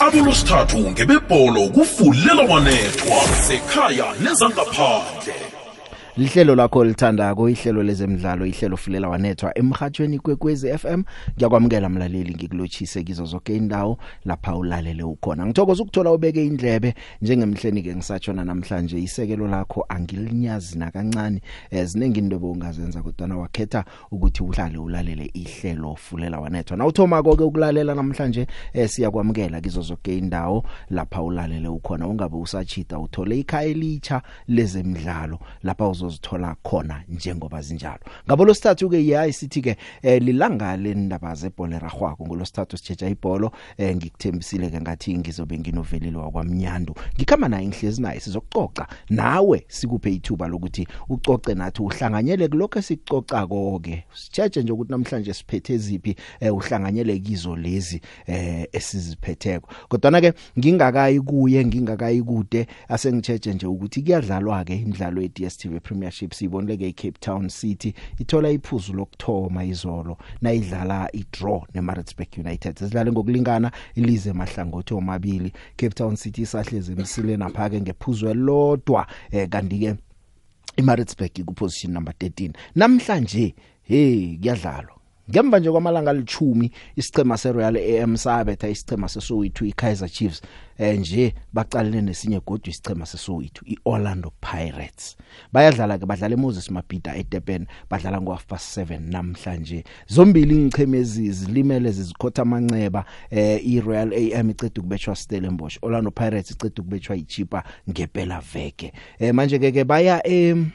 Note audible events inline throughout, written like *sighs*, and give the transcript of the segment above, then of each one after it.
abolosithathu ngebebholo kufulela wanethwa sekhaya nezangaphandle lihlelo lakho lithandako ihlelo lezemidlalo ihlelo fulela wanethwa emhathweni kwekwezi FM ngiyakwamukela mlaleli ngikulochise kizo zonke indawo lapha ulalele ukhona. Ngithokoza ukuthola ubeke indlebe. Njengemhleni ke ngisatshona namhlanje isekelo lakho angilinyazi nakancane eziningi into ongazenza kodwa wakhetha ukuthi uhlale ulalele ihlelo fulela wanethwa. Nawuthoma konke ukulalela namhlanje eh, siyakwamukela kizo zonke indawo lapha ulalele ukhona. Ungabe usachita uthole ikhaya elitsha lezemidlalo lapha uzozithola khona njengoba zinjalo. Ngabo losithathu ke yayi sithi ke eh, lilanga lendaba zebhola ragwako ngolosithathu sijeja ibhola eh, ngikuthembisile ke ngathi ngizobe nginovelile wakwamnyandu ngikhama naye ngihlezi naye sizokucoca. Nawe sikuphe ithuba lokuthi ucoce nathi uhlanganyele kuloko esicoca konke sijeje nje ukuthi namhlanje siphethe ziphi eh, uhlanganyele kizo lezi eh, esiziphetheko. Kodwa ke ngingakayi kuye ngingakayi kude asengijeje nje ukuthi kuyadlalwa ke imidlalo ye DStv Premiership sibonile ke Cape Town City ithola iphuzu lokthoma izolo nayidlala idraw neMaritzburg United. Zidlale ngokulingana ilize mahlangothi omabili. Cape Town City sahleze emsile napha ke ngephuzu elodwa eh, kanti ke iMaritzburg kuposition number 13 namhlanje hey kuyadlalwa. Ngemva nje kwamalanga alithumi isicema seRoyal AM sabetha isicema seSoweto iKaizer Chiefs eh nje baqalene nesinye godwa isicema seSoweto iOrlando Pirates. Bayadlala ke badlala eMoses Mabhida eDurban badlala ngo half past 7 namhlanje. Zombili ingichemezi zilimele zizikhotha amanxeba eh iRoyal AM icede ukubetshwa Stellenbosch Orlando Pirates icede ukubetshwa iChipa ngempela veke eh manje ke ke baya em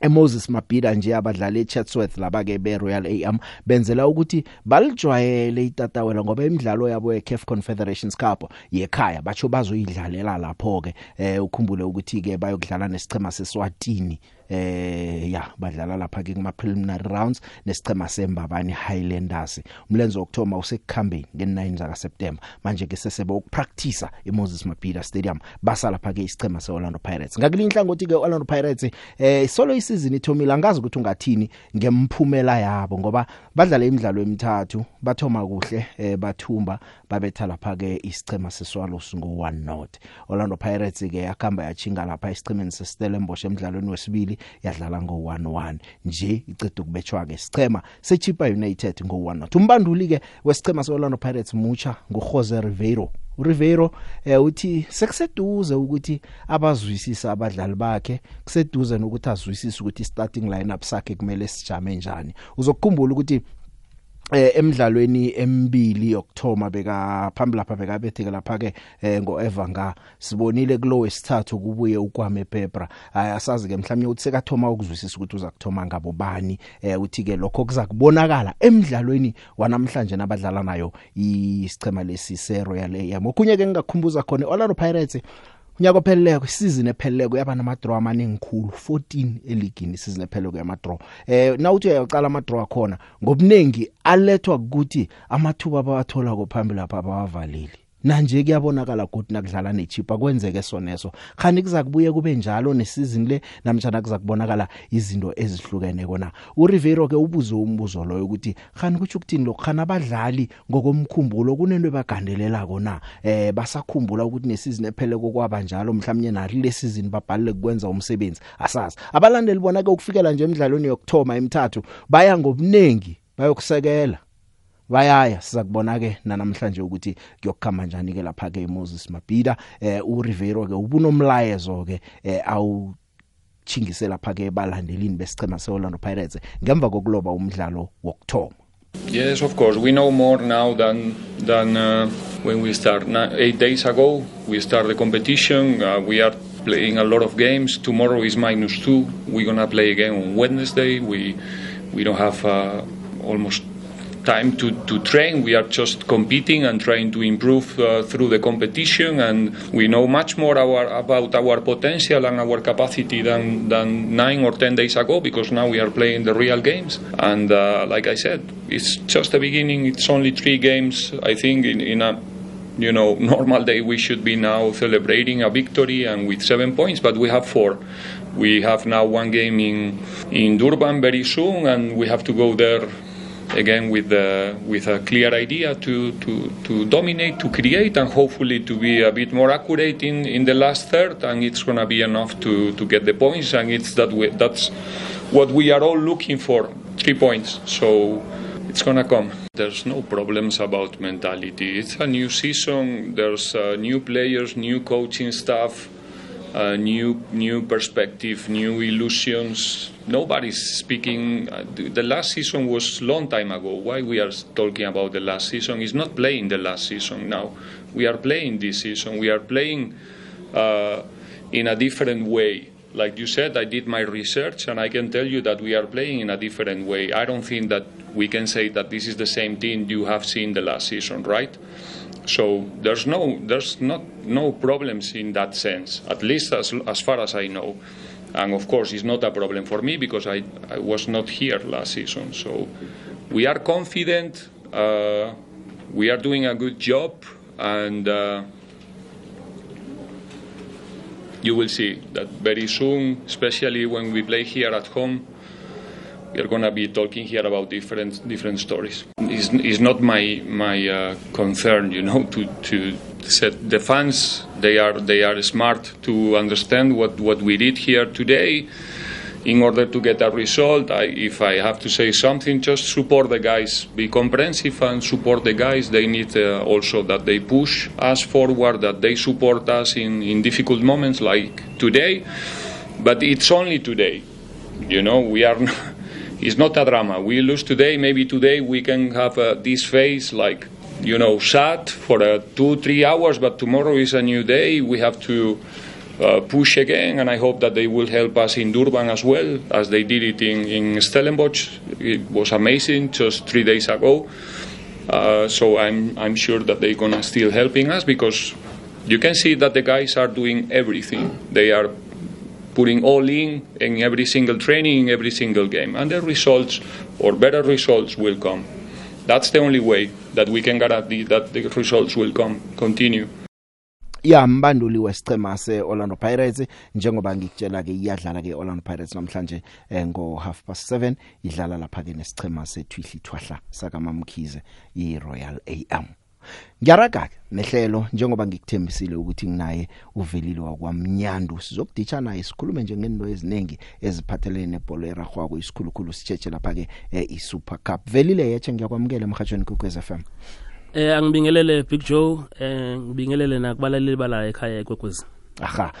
eMoses Mabhida nje abadlali eChatsworth laba ke beRoyal AM benzela ukuthi balijwayele itatawela ngoba imidlalo yabo yeCAF Confederations Cup yekhaya batsho bazoyidlalela lapho ke eh ukhumbule ukuthi ke bayokudlala nesicema seSwatini. Eh ya badlala lapha ke kuma preliminary rounds nesicema sembabani Highlanders. Umlenze wokthoma usekukhambeni nge9 zaka September manje ke sesebe ukupractice eMoses Mabhida Stadium. Basa lapha ke isicema seOrlando Pirates. Ngakulinhla inhlangothi ke Orlando Pirates eh solo isizini ithomile. Angazi ukuthi ungathini ngemphumela yabo ngoba badlala imidlalo emithathu bathoma kuhle eh bathumba babetha lapha ke isicema seSwallows ngo 1 not Orlando Pirates ke yakhamba yachinga lapha isicemeni seStellenbosch emidlalweni wesibili. Yadlala ngo 1-1 nje icede ukubetshwa ke sicema seChipa United ngo 1-0 umbanduli ke wesicema seOrlando Pirates mucha nguJose Ribeiro uRibeiro eh uthi sekuseduze ukuthi abazwisisa abadlali bakhe kuseduze nokuthi azwisise ukuthi starting lineup sakhe kumele sijame njani. Uzokukhumbula ukuthi eh emidlalweni emibili yokthoma beka phambili lapha bekabetheke lapha ke eh ngoEvanga. Sibonile kulo wesithathu kubuye ukwame Pepra asazi ke mhlawumnye uthi sekathoma ukuzwisisa ukuthi uza kuthoma ngabo bani. Eh uthi ke lokho kuza kubonakala emidlalweni wanamhlanje nabadlala nayo isicema lesi seRoyal AM okunye ke ngingakhumbuza khona Orlando Pirates unyaka opheleleko isizini epheleleko yaba nama draw amaningi khulu 14 eligini isizini epheleleko yama draw eh nawuthi uyaqala ama draw akhona ngobunengi alethwa ukuthi amathuba abawathola kophambili lapha abawavalile nanje kuyabonakala ukuthi nakudlala nechipa kwenzeke soneso. Khani kuzakubuye kube njalo nesizini le namtjana kuzakubonakala izinto ezihlukene kona. uRivero ke ubuzo umbuzo loyo ukuthi khani kuthi ukuthini lo khana abadlali ngokomkhumbulo kunento bagandelela kona eh basakhumbula ukuthi nesizini ephele kokwaba njalo mhlawumnye nari le season babhalile kwenza umsebenzi. Asazi. Abalandeli bona ke ukufikela nje emidlalweni yokthoma emithathu baya ngobunengi bayokusekela. Bayaya siza kubona ke namhlanje ukuthi kuyokukhama kanjani ke lapha ke Moses Mabhida eh uRivero ke ubunomlayezo ke eh awu chingisela lapha ke balandelini besichema seOrlando Pirates ngemva kokuloba umdlalo wokthoma Yes, of course. We know more now than than uh, when we start. Now, eight days ago, we start the competition. Uh, we are playing a lot of games. Tomorrow is minus two. We're gonna play again on Wednesday. We we don't have uh, almost time to, to train. We are just competing and trying to improve uh, through the competition, and we know much more our, about our potential and our capacity than, than nine or ten days ago because now we are playing the real games. And uh, like I said, it's just the beginning. It's only three games. I think in, in a you know *laughs* normal day we should be now celebrating a victory and with seven points, but we have four. We have now one game in in Durban very soon, and we have to go there again with the, with a clear idea to, to, to dominate, to create, and hopefully to be a bit more accurate in, in the last third. And it's going to be enough to, to get the points. And it's that we, that's what we are all looking for: three points. So it's going to come. There's no problems about mentality. It's a new season. There's uh, new players, new coaching staff. Uh, new new perspective, new illusions. Nobody's speaking. Uh, the, last season was long time ago. Why we are talking about the last season? Is not playing the last season now. We are playing this season. We are playing uh, in a different way. Like you said, I did my research, and I can tell you that we are playing in a different way. I don't think that we can say that this is the same team you have seen the last season, right? So there's no there's not no problems in that sense, at least as as far as I know. And of course, it's not a problem for me because I, I was not here last season. So we are confident. Uh, we are doing a good job, and uh, you will see that very soon, especially when we play here at home we are going to be talking here about different different stories. It's, it's not my my uh, concern, you know, *laughs* to to set the fans. They are they are smart to understand what what we did here today. In order to get a result, I, if I have to say something, just support the guys. Be comprehensive and support the guys. They need uh, also that they push us forward, that they support us in, in difficult moments like today. But it's only today. You know, we are. *laughs* it's not a drama. We lose today, maybe today we can have uh, this phase like, you know, sad for uh, two, three hours, but tomorrow is a new day. We have to uh, push again, and I hope that they will help us in Durban as well, as they did it in, in Stellenbosch. It was amazing just three days ago. Uh, so I'm, I'm sure that they're going to still helping us because you can see that the guys are doing everything. They are putting all in in every single training, in every single game, and the results or better results will come. That's the only way that we can guarantee that the results will come. Continue. ya mbanduli wesicema seOrlando Pirates njengoba ngikutshela ke iyadlala ke Orlando Pirates namhlanje eh, ngo half past 7 idlala lapha ke nesicema sethwihli thwahla saka Mamkhize iRoyal AM Ngiyaraga nehlelo njengoba ngikuthembisile ukuthi nginaye uvelile wakwamnyandu. Sizokuditsha naye sikhulume nje ngento eziningi eziphathelene nebhola eragwako isikhulukhulu sitsheche lapha ke eh, iSuper Cup. Velile yeche ngiyakwamukela emhathweni kukwez FM Eh angibingelele Big Joe eh ngibingelele nakubalaleli bala ekhaya ekwekwezi. aha.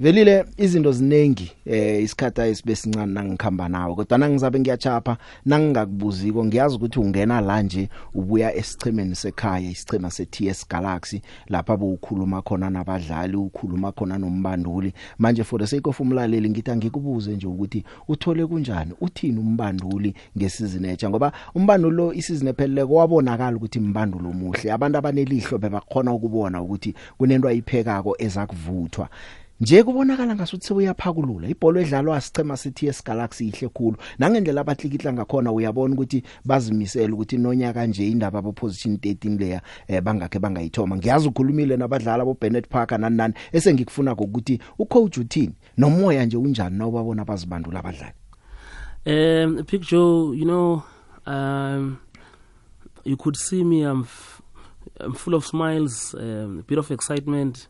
Velile izinto ziningi eh isikhatha esibesincane nangikhamba nawe kodwa nangizabe ngiyachapha nangingakubuziko ngiyazi ukuthi ungena la nje ubuya esichemeni sekhaya isichema seTS Galaxy lapha bowukhuluma khona nabadlali ukhuluma khona nombanduli. Manje for the sake of umlaleli ngithi ngikubuze nje ukuthi uthole kunjani uthini umbanduli ngesizini etsha ngoba umbanduli lo isizini epheleleko wabonakala ukuthi imbandulo omuhle. Abantu abanelihlo bebakhona ukubona ukuthi kunento ayiphekako ezakuvuthwa. Nje kubonakala ngasuthi sebuyaphakulula ibhola edlalwa asicema sithi eSgalaxy ihle khulu. Nangendlela abahlikihla ngakhona uyabona ukuthi bazimisela ukuthi nonyaka nje indaba abo position 13 leya eh, bangakhe bangayithoma. Ngiyazi ukhulumile nabadlali abo Bennett Parker nani nani esengikufuna ukuthi ucoach uthini? Nomoya nje unjani nawubabona bazibandula abadlali? Um Big Joe, you know, um you could see me I'm, f- I'm full of smiles, um, a bit of excitement.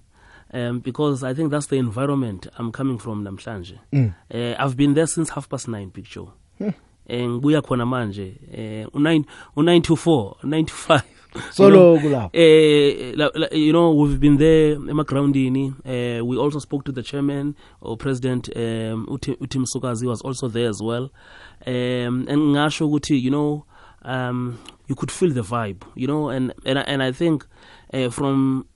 Um, because I think that's the environment I'm coming from namhlanje. Mm. Uh, I've been there since half past nine, Big Joe. Hmm. ngibuya khona manje eh u9 u924 95 So lokhu lapho. eh la- you know we've been there emagroundini uh, we also spoke to the chairman or president um uTim Sukazi was also there as well um and ngasho ukuthi you know um you could feel the vibe you know and and I- and I think uh, from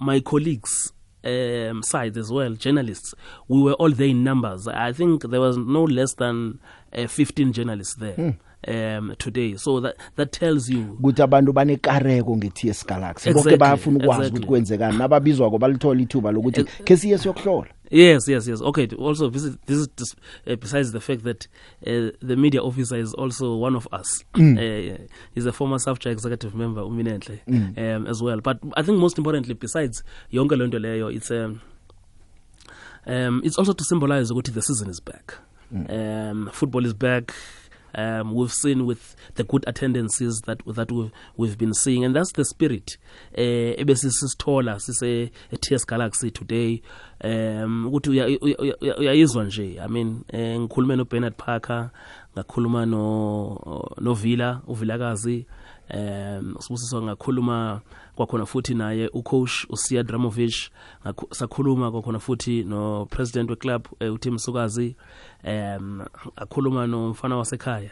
my colleagues um, side as well, journalists, we were all there in numbers. I think there was no less than uh, 15 journalists there um, today. So that that tells you. Ukuthi abantu banekareko ngeTS Galaxy. Bonke bayafuna ukwazi ukuthi kwenzekani. Nababizwa ko balithola ithuba lokuthi ke siye siyokuhlola Yes, yes, yes. Okay. Also, this is, this is uh, besides the fact that uh, the media officer is also one of us. Uh, he's a former SAFCHA executive member, Uminentle, um, as well. But I think most importantly, besides yonke lento leyo, it's um, um, it's also to symbolize ukuthi the season is back. Um, football is back. Um, we've seen with the good attendances that that we've, we've been seeing. And that's the spirit. Eh ebesisithola sise TS Galaxy today. Um ukuthi uya- uya- uya- uyayizwa nje. I mean eh, ngikhulume no Bernard Parker ngakhuluma no no Villa uvilakazi. Um sibusiso ngakhuluma kwakhona futhi naye ucoach uSiya Dramovic ngakhu- sakhuluma kwakhona futhi no president weclub eh, uTim Sukazi um akhuluma nomfana wasekhaya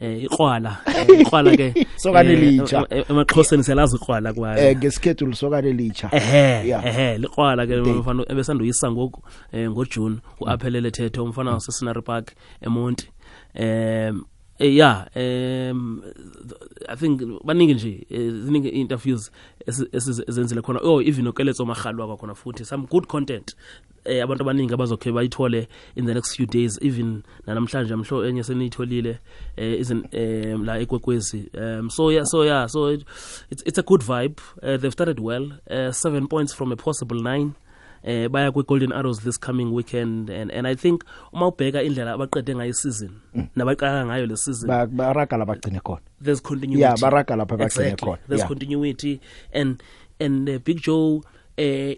eh iqwala eh, iqwala ke *laughs* Sokane eh, litsha. em- em- emaxhoseni siyalazi iqwala kwayo eh ngesikhethu lisokane litsha ehe ehe liqwala ke Day. umfana ebesanduyisa ngoku ngojune uaphelele thethe umfana wasesinary park emonti um yeah um i think baningi nje eh, ziningi interviews ezenzile khona. Oh even okeletso mahalwa kwakhona futhi some good content eh abantu abaningi abazokhe bayithole in the next few days even namhlanje amhlo enye seniyitholile eh isn't um la ekwekwezi. Um so yeah so yeah so it, it's it's a good vibe. Uh, they've started well. Uh, 7 points from a possible 9 eh baya kwi Golden Arrows this coming weekend and and I think uma ubheka indlela abaqede ngayo season nabaqala ngayo le season Ba- baraga labagcine khona there's continuity Yeah, baraga lapha bagcine exactly. khona. there's Yeah. continuity and and uh, Big Joe eh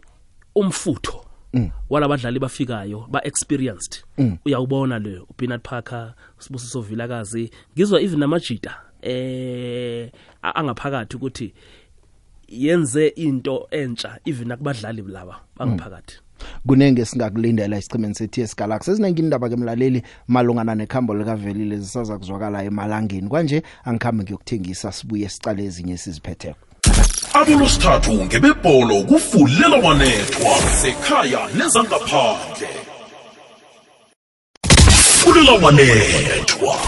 umfutho Mm. walabadlali bafikayo ba experienced uyawubona le uBernard Parker sibusiso Vilakazi ngizwa even namajita eh angaphakathi ukuthi yenze into entsha even akubadlali laba bangaphakathi. Kunenge singakulindela isichimeni seTS Galaxy. Eziningi indaba ke mlaleli malungana nekhambo likavelile zisaza kuzwakala emalangeni. Kwanje angikhambe ngiyokuthengisa sibuye sicale ezinye siziphetheko abolosithathu ngebebholo kufulela wanethwa sekhaya nezangaphandle fulela wanethwa.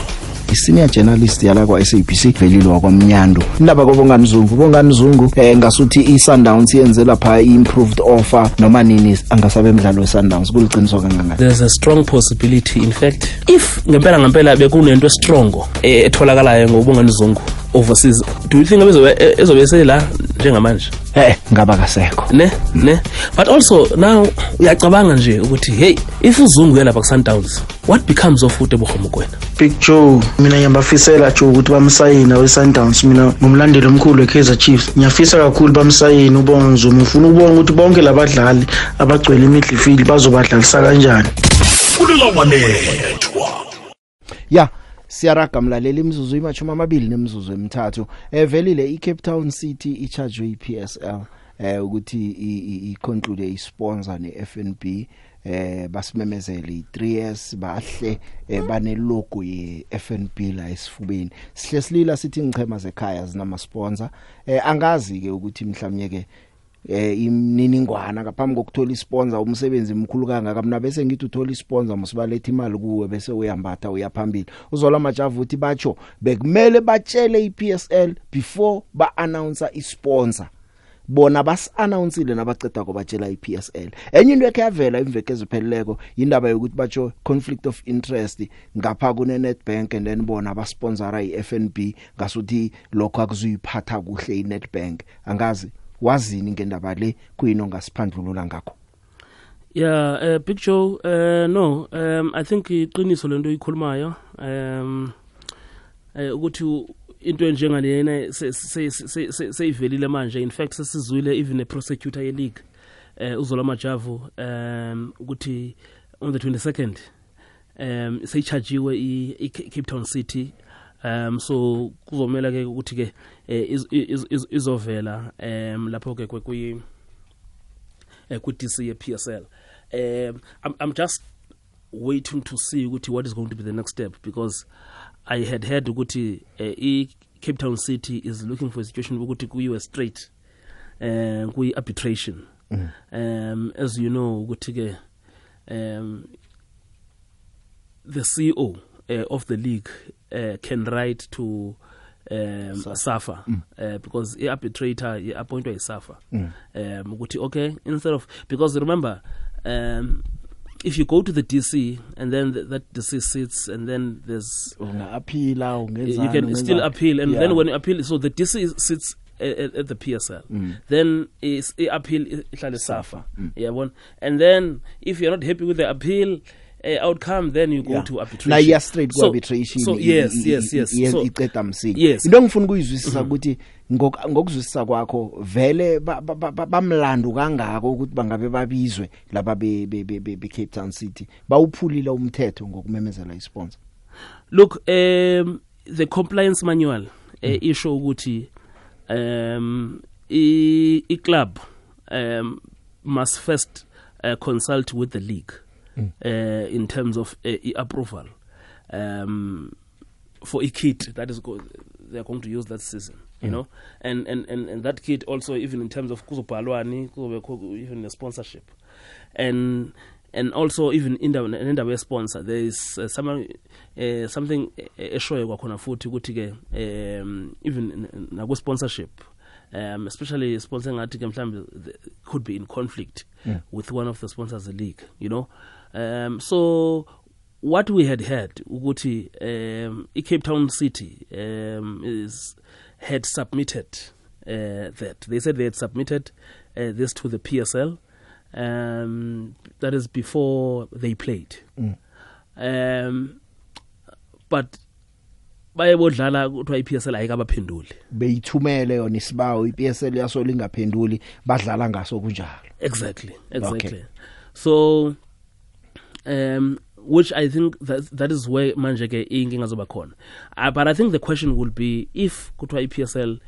Isenior journalist yala kwa SABC velile wakwamnyando indaba kobongani Zungu bongani Zungu eh ngasuthi iSundowns yenze lapha improved offer noma nini angasabe emidlalo weSundowns kuliqiniso kangangani? There's a strong possibility in fact if ngempela ngempela bekunento estrongo eh, etholakalayo ngobungani zongo overseas do you think ezobe ezobe sela njengamanje? Eh ngaba kasekho. Ne ne? But also now uyacabanga nje ukuthi hey if uzungu yalapha ku-sundowns what becomes of ute buhomukweni Big Joe mina ngiyabafisela Joe ukuthi bamsayina we-Sundowns mina ngumlandeli omkhulu we-Kaizer Chiefs. Ngiyafisa kakhulu bamsayina ubonga Nzuma ngifuna ukubonga ukuthi bonke labadlali abagcwele imidfield bazobadlalisa kanjani. Fulela wanethwa ya siyaraga mlaleli imizuzu imachuma amabili nemizuzu emithathu. Eh velile iCape Town City icharge iPSL eh ukuthi iconclude isponsor neFNB eh basimemezele i3S bahle eh, bane logo yeFNB la esifubeni. Sihle silila sithi ngichema zekhaya zinama sponsor eh angazi ke ukuthi mhlawumnye ke eh imininingwana ngaphambi kokuthola isponsor umsebenzi mkhulu kangaka. Mina bese ngithi uthola isponsor musibaletha imali kuwe bese uyambatha uyaphambili. Uzola majavu uthi batsho bekumele batshele iPSL before ba announce isponsor. Bona bas announcele nabaceda kobatshela iPSL enye into ekhe yavela imveke ezipheleleko indaba yokuthi batsho conflict of interest ngapha kune Nedbank and then bona basponsora iFNB ngasuthi lokho akuzuyiphatha kuhle iNedbank. Angazi? Wazini ngendaba le kuyino ngasiphandlulula ngakho? Yeah uh, big joe uh, no um i think iqiniso lento oyikhulumayo um eh, ukuthi into enjengalena se- se- se- se- seyivelile manje. In fact sesizwile even a prosecutor ye league eh uzola majavu um ukuthi on the 22nd um seyichargiwe i- Cape Town City. Um so kuzomela ke ukuthi ke eh, iz- iz- iz- izovela um lapho ke kwi eh, ku DC ye PSL um I'm, I'm just waiting to see ukuthi what is going to be the next step because I had heard ukuthi uh, i Cape Town City is looking for a situation ukuthi kuyiwe straight eh kuyi arbitration um as you know ukuthi ke um the CEO uh, of the league uh, can write to um SAFA. Uh, because i arbitrator appointwa iSAFA um ukuthi okay instead of because remember um if you go to the DC and then th that DC sits and then there's ungaphila ungenzani you can still appeal and Yeah. then when you appeal so the DC sits at, at, the PSL then is i appeal ihlale safa. Yabona and then if you're not happy with the appeal uh, outcome then you go Yeah. to arbitration. na iya straight ku So- arbitration so yes yes yes. iceda msini Yes. into engifuna ukuyizwisisa ukuthi ngok- ngokuzwisisa kwakho vele ba- ba- ba- ba- bamlando kangako ukuthi bangabe babizwe laba be Cape Town City. Bawuphulile umthetho ngokumemezela isponsor. Look um the compliance manual uh, isho ukuthi um i, i club um must first uh, consult with the league. Uh, in terms of uh, i- approval um for a kit that is go- they are going to use that season you know? And, and and and that kit also even in terms of kuzobhalwani kuzobe even a sponsorship. And and also even indaba indaba sponsor there is uh, some uh, something eshoyo kwakhona futhi ukuthi ke um even nakwe sponsorship um especially sponsor ngathi ke mhlambe the- could be in conflict with one of the sponsors the league you know? Um so what we had heard ukuthi um i Cape Town City um is had submitted uh, that. They said they had submitted uh, this to the PSL um that is before they played. Um but bayebodlala kuthiwa iPSL ayikabaphenduli. Beyithumele yona isibawo iPSL yaso lingaphenduli badlala ngaso kunjalo. Exactly exactly. Okay. so um which i think that that is where manje ke inkinga zoba khona. Uh, but i think the question will be if kuthiwa ipsl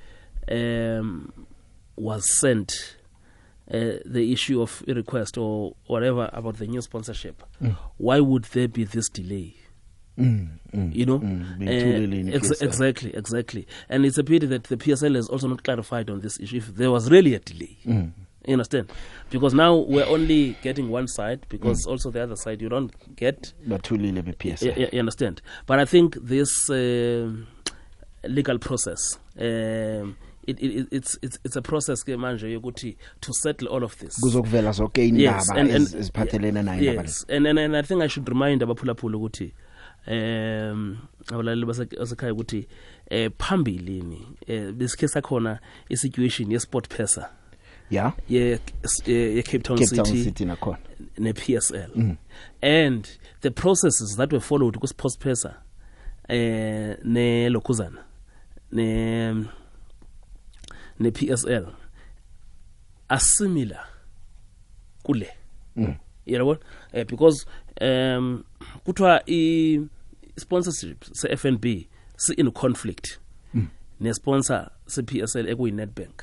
um was sent uh, the issue of a request or whatever about the new sponsorship why would there be this delay? Mm, mm. you know? Mm, Uh, ex- exactly exactly. And it's a pity that the psl has also not clarified on this issue if there was really a delay. Mm. You understand? Because now we're only getting one side Mm. because also the other side you don't get. Bathulile bePSL you, you understand? But i think this um legal process um it, it, it's, it's, it's a process ke manje yokuthi to settle all of this. Kuzokuvela zonke indaba eziphathelene nayo yes and, and, and i think i should remind abaphulaphula ukuthi um abalaleli base- basekhaya ukuthi eh phambilini eh besikhe sakhona isituation ye-sport pesa. Yeah? Ye, ye, Cape Town Cape Town City, City nakhona. ne-PSL and the processes that were followed ku-sports pesa eh ne-lokuzana ne ne-PSL are similar kule. Mm. yabona eh, because um kuthiwa i sponsorship se-FNB si in conflict. Ne-sponsor se-PSL ekuyi-Nedbank.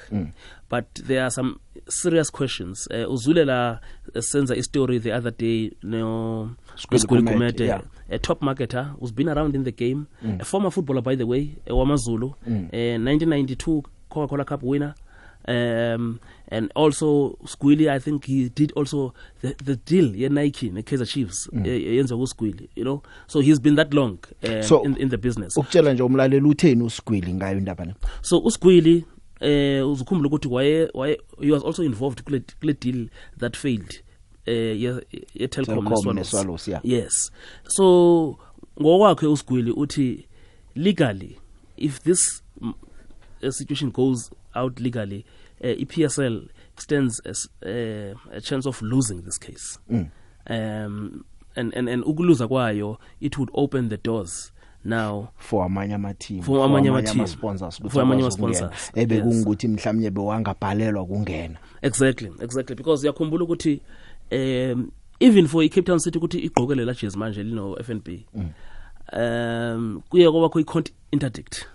But there are some serious questions. Uh, uzule la uh, senza istory the other day no Skhweli Gumede, Gumede, yeah. a top marketer who's been around in the game. A former footballer by the way wamazulu. Uh, 1992 Coca-Cola Cup winner. Um and also Squilly I think he did also the, the deal ye Nike ne Kaizer Chiefs mm. yenza ku Squilly you know? So he's been that long um, So- in, in the business. ukutshela nje umlaleli utheni usigwili ngayo indaba le so usigwili eh uzukhumbula ukuthi waye waye he was also involved kule kule deal that failed eh ye, ye Telkom Telkom ne ne Swallows, yeah. yes. So ngokwakhe usigwili uthi legally if this mm, uh, situation goes out legally uh, EPSL stands as uh, a chance of losing this case. Um and and and ukuluza kwayo it would open the doors now. For amanye ama team For amanye ama-team. sponsors For amanye ama-sponsors, ebe yes. kungukuthi mhlawumnye bewangabhalelwa kungena. Exactly exactly. Because uyakhumbula ukuthi um even for i-cape town city ukuthi igqokele la jezi manje lino-fnb um kuye kwaba kwi-cont interdict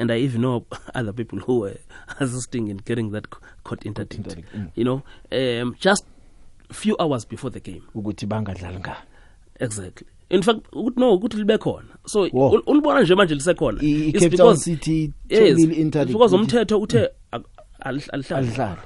and i even know *laughs* other people who were *laughs* assisting in getting that court interdict, mm. you know um just few hours before the game. Ukuthi bangadlali ngalo exactly. In fact ukuthi no ukuthi libe khona. So ulibona nje manje lisekhona. It's because- City yes because umthetho uthe alihl- alihlali. Alidlali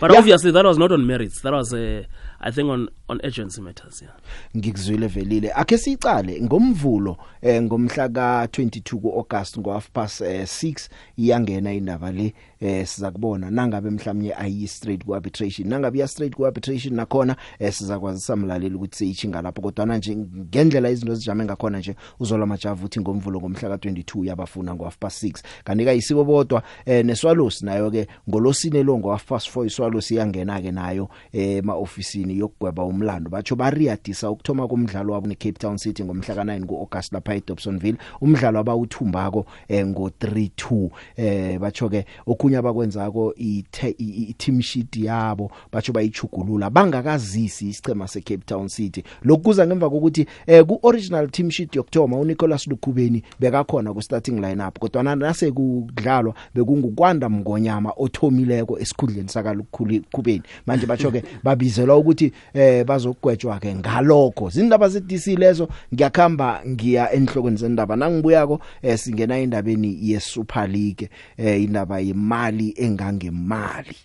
but Yeah. obviously that was not on merits. That was uh, i think on on agency matters yeah. Ngikuzwile velile. Akhe sicale ngomvulo eh, ngomhla ka22 kuAugust ngo half past eh, 6 iyangena indaba le eh, siza kubona. Nangabe mhlawumnye ayi straight ku arbitration nangabe ya straight ku arbitration nakhona eh, sizakwazisa mlaleli ukuthi seyichinga lapho. Kodwa nje ngendlela izinto zijame ngakhona nje uzola majavu uthi ngomvulo ngomhla ka22 yabafuna ngo half past 6 kanika isibo bodwa eh, neswalos nayo ke ngolosine lo ngo half past 4 iswalos iyangena ke nayo eh, ema officeini yokugweba umlando. Batsho bariyadisa ukuthoma komdlalo wabo ne Cape Town City ngomhla ka9 kuAugust lapha eDobsonville. Umdlalo abawuthumbako eh, ngo 3-2 eh batsho ke okunya bakwenzako i team sheet yabo batsho bayichugulula bangakazisi isicema seCape Town City. Lokuza ngemva kokuthi eh ku original team sheet yokthoma uNicholas Lukubeni bekakhona ku starting lineup kodwa nase kudlalwa bekungukwanda mngonyama othomileko esikhundleni sakalukhubeni manje batsho ke babizelwa ukuthi eh bazogwetjwa ke ngalokho. Zindaba ze DC lezo ngiyakhamba ngiya enhlokweni zendaba. Nangibuyako eh singena endabeni ye Super League eh indaba yimali engangemali.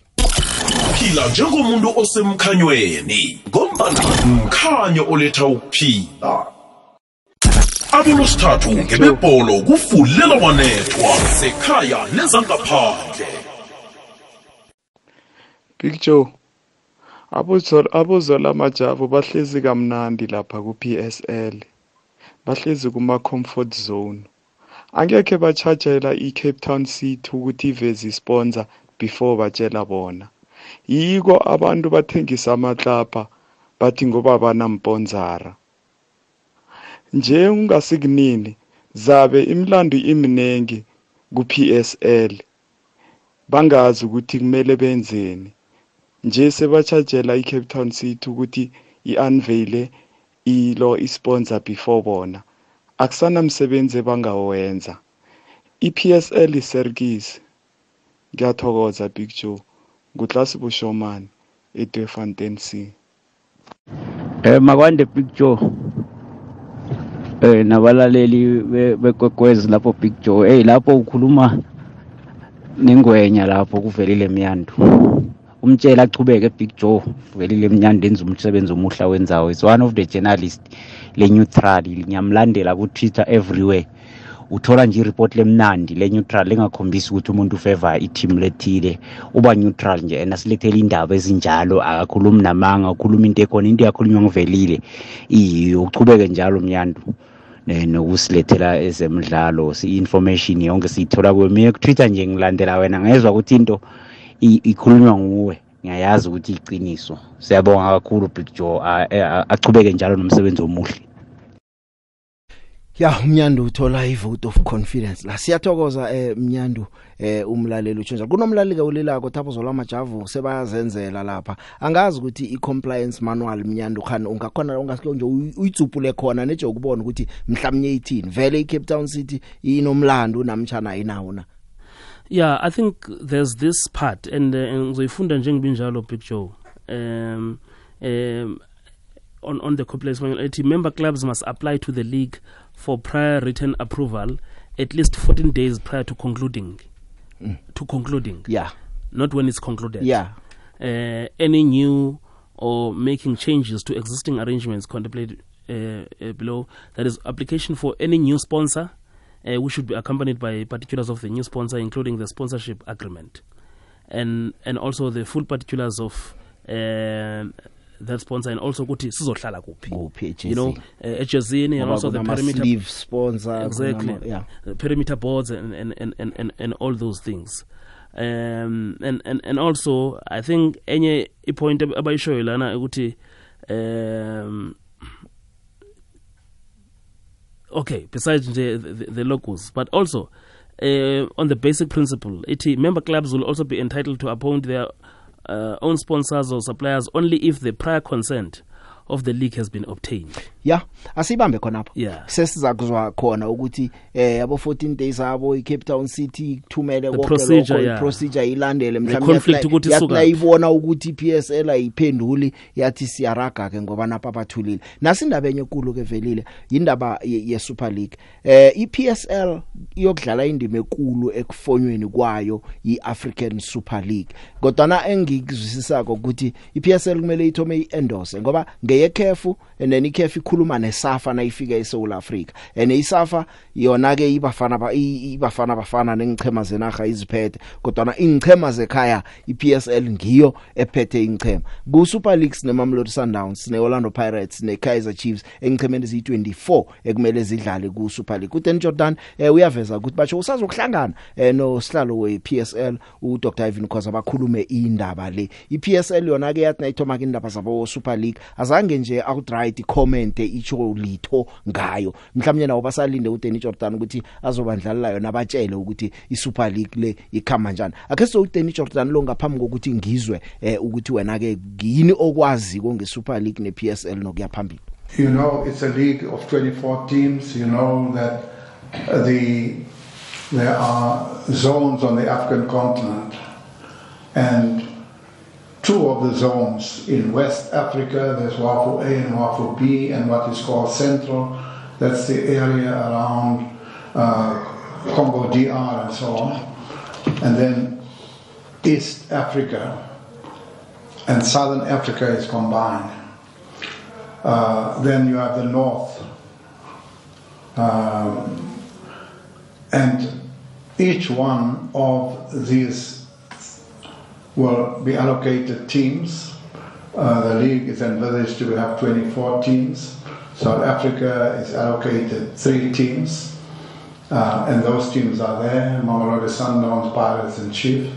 Phila njengomuntu osemkhanyweni ngombana mkhanyo oletha ukuphila. Abolosithathu ngebebholo kufulela wanethwa sekhaya nezangaphandle. Big Joe Abuzol abuzola majavu bahlezi kamnandi lapha ku PSL bahlezi kuma comfort zone. Angekhe bachajela iCape Town City ukuthi iveze isponsor before batshela bona. Yiko abantu bathengisa amaklapa bathi ngoba banamponzara nje ungasikunini zabe imlando iminengi ku PSL bangazi ukuthi kumele benzeni. Nje sebachajela iCape Town City ukuthi iunveil ilo isponsor before bona. Akusanamsebenzi abangawenza iPSL iserkis ngiyathokoza Big Joe. Ngutlasi bushomani eDwefontein C. Eh makwande Big Joe. Eh nabalaleli be- bekwekwezi lapho Big Joe. Hey lapho ukhuluma nengwenya lapho kuvelile emyandu umtshela achubeke Big Joe velile emnyanda enza umsebenzi omuhle wenzawo is one of the journalist le neutral ngiyamlandela ku Twitter everywhere. Uthola nje ireport lemnandi le neutral lengakhombisi ukuthi umuntu ufavor i-team lethile uba neutral nje and asilethele indaba ezinjalo akakhulumi namanga ukhuluma into ekhona into yakhulunywa ngivelile. Iyiyo uchubeke njalo mnyandu eh, nokusilethela ezemidlalo i-information yonke siyithola kuwe. Mina ku-twitter nje ngilandela wena ngezwa ukuthi into i- ikhulunywa nguwe. Ngiyayazi ukuthi iqiniso. Siyabonga kakhulu big joe. A- a- achubeke njalo nomsebenzi omuhle. Ya umnyandu uthola ivote of confidence. La siyathokoza eh mnyandu eh umlaleli utsho njalo. Kunomlaleli kawulilako thapho zola majavu sebayazenzela lapha. Angazi ukuthi i compliance manual mnyandu khani ungakhona ungasike nje uyi- uyitsupule khona neje ukubona ukuthi mhlawumnye ithini. Vele i Cape Town City inomlando namtjana ayinawo na? Yeah i think there's this part and uh, and ngizoyifunda njengibinjalo big joe. Um um on on the complex ethi member clubs must apply to the league for prior written approval at least 14 days prior to concluding. To concluding. Yeah. Not when it's concluded. Yeah. Uh, any new or making changes to existing arrangements contemplated uh, uh, below. That is, application for any new sponsor, uh, which should be accompanied by particulars of the new sponsor, including the sponsorship agreement, and and also the full particulars of. Um, that sponsor and also ukuthi sizohlala kuphi. Kuphi you know uh, ejazini and also the perimeter sleeve sponsor exactly. kunama- yeah. The perimeter boards and and, and, and, and and all those things. Um and and and also i think enye ipoint ab- abayishoyo lana ukuthi um okay besides the, the, the logos but also uh, on the basic principle ithi member clubs will also be entitled to appoint their uh, own sponsors or suppliers only if the prior consent of the league has been obtained yeah asibambe khonapho Yeah. sesiza kuzwa khona ukuthi eh abo 14 days abo iCape Town City kuthumele The konke procedure, lokho yeah. iprocedure ilandele conflict ukuthi yathi isukaphi. ibona ukuthi PSL ayiphenduli yathi siyaraga ke ngoba napha bathulile nasindaba enye enkulu ke velile indaba ye, ye Super League eh iPSL iyokudlala indima enkulu ekufonyweni kwayo iAfrican Super League kodwa na engikuzwisisako ukuthi iPSL kumele ithome iendorse ngoba ngeyekhefu and then ikhefu ikhuluma neSAFA nayifika eSouth Africa and iSAFA yona ke ibafana ba i- ibafana bafana nengichema zenaga iziphethe kodwa na ingchema zekhaya iPSL ngiyo ephethe ingchema ku Super League neMamelodi Sundowns neOrlando Pirates neKaizer Chiefs engichemeni eziyi24 ekumele zidlale ku Super League. uDen Jordan? Eh, uyaveza ukuthi batsho usazokuhlangana eh, no sihlalo wePSL uDr Ivan Khoza bakhulume indaba le. iPSL yona ke yathi nayithoma ke indaba zabo Super League azazi azange nje outright comment icho litho ngayo. Mhlawumnye nawo basalinde uDenny Jordan ukuthi azobandlalela yona abatshele ukuthi iSuper League le ikhama kanjani akhe so uDenny Jordan lo ngaphambi kokuthi ngizwe eh, ukuthi wena ke yini okwazi ko ngeSuper League nePSL nokuya phambili? You know, it's a league of 24 teams. You know that uh, the there are zones on the African continent, and two of the zones in West Africa, there's WAFO A and WAFO B, and what is called Central. That's the area around uh, Congo DR and so on, and then East Africa and Southern Africa is combined. Uh, then you have the north. Um, and each one of these will be allocated teams. Uh, the league is envisaged to have 24 teams. South Africa is allocated three teams, uh, and those teams are there Mamelodi Sundowns, Pirates, and Chief.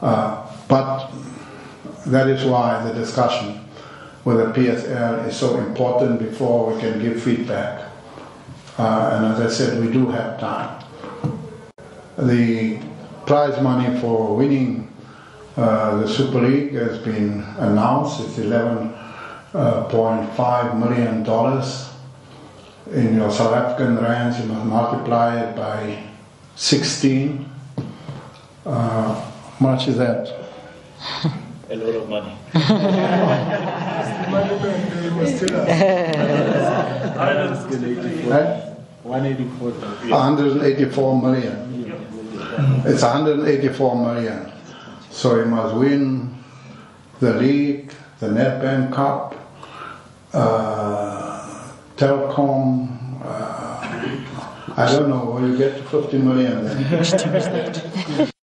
Uh, but that is why the discussion with the PSL is so important before we can give feedback. Uh, and as I said, we do have time. The prize money for winning the Super League has been announced. It's $11.5 million. In your South African rands, you must multiply it by 16. Uh, how much is that? *laughs* A lot of money. Right? 184. 184 million. It's 184 million. So you must win the league, the NetBank Cup, uh, Telcom. Uh, I don't know, will you get to 50 million then? *laughs*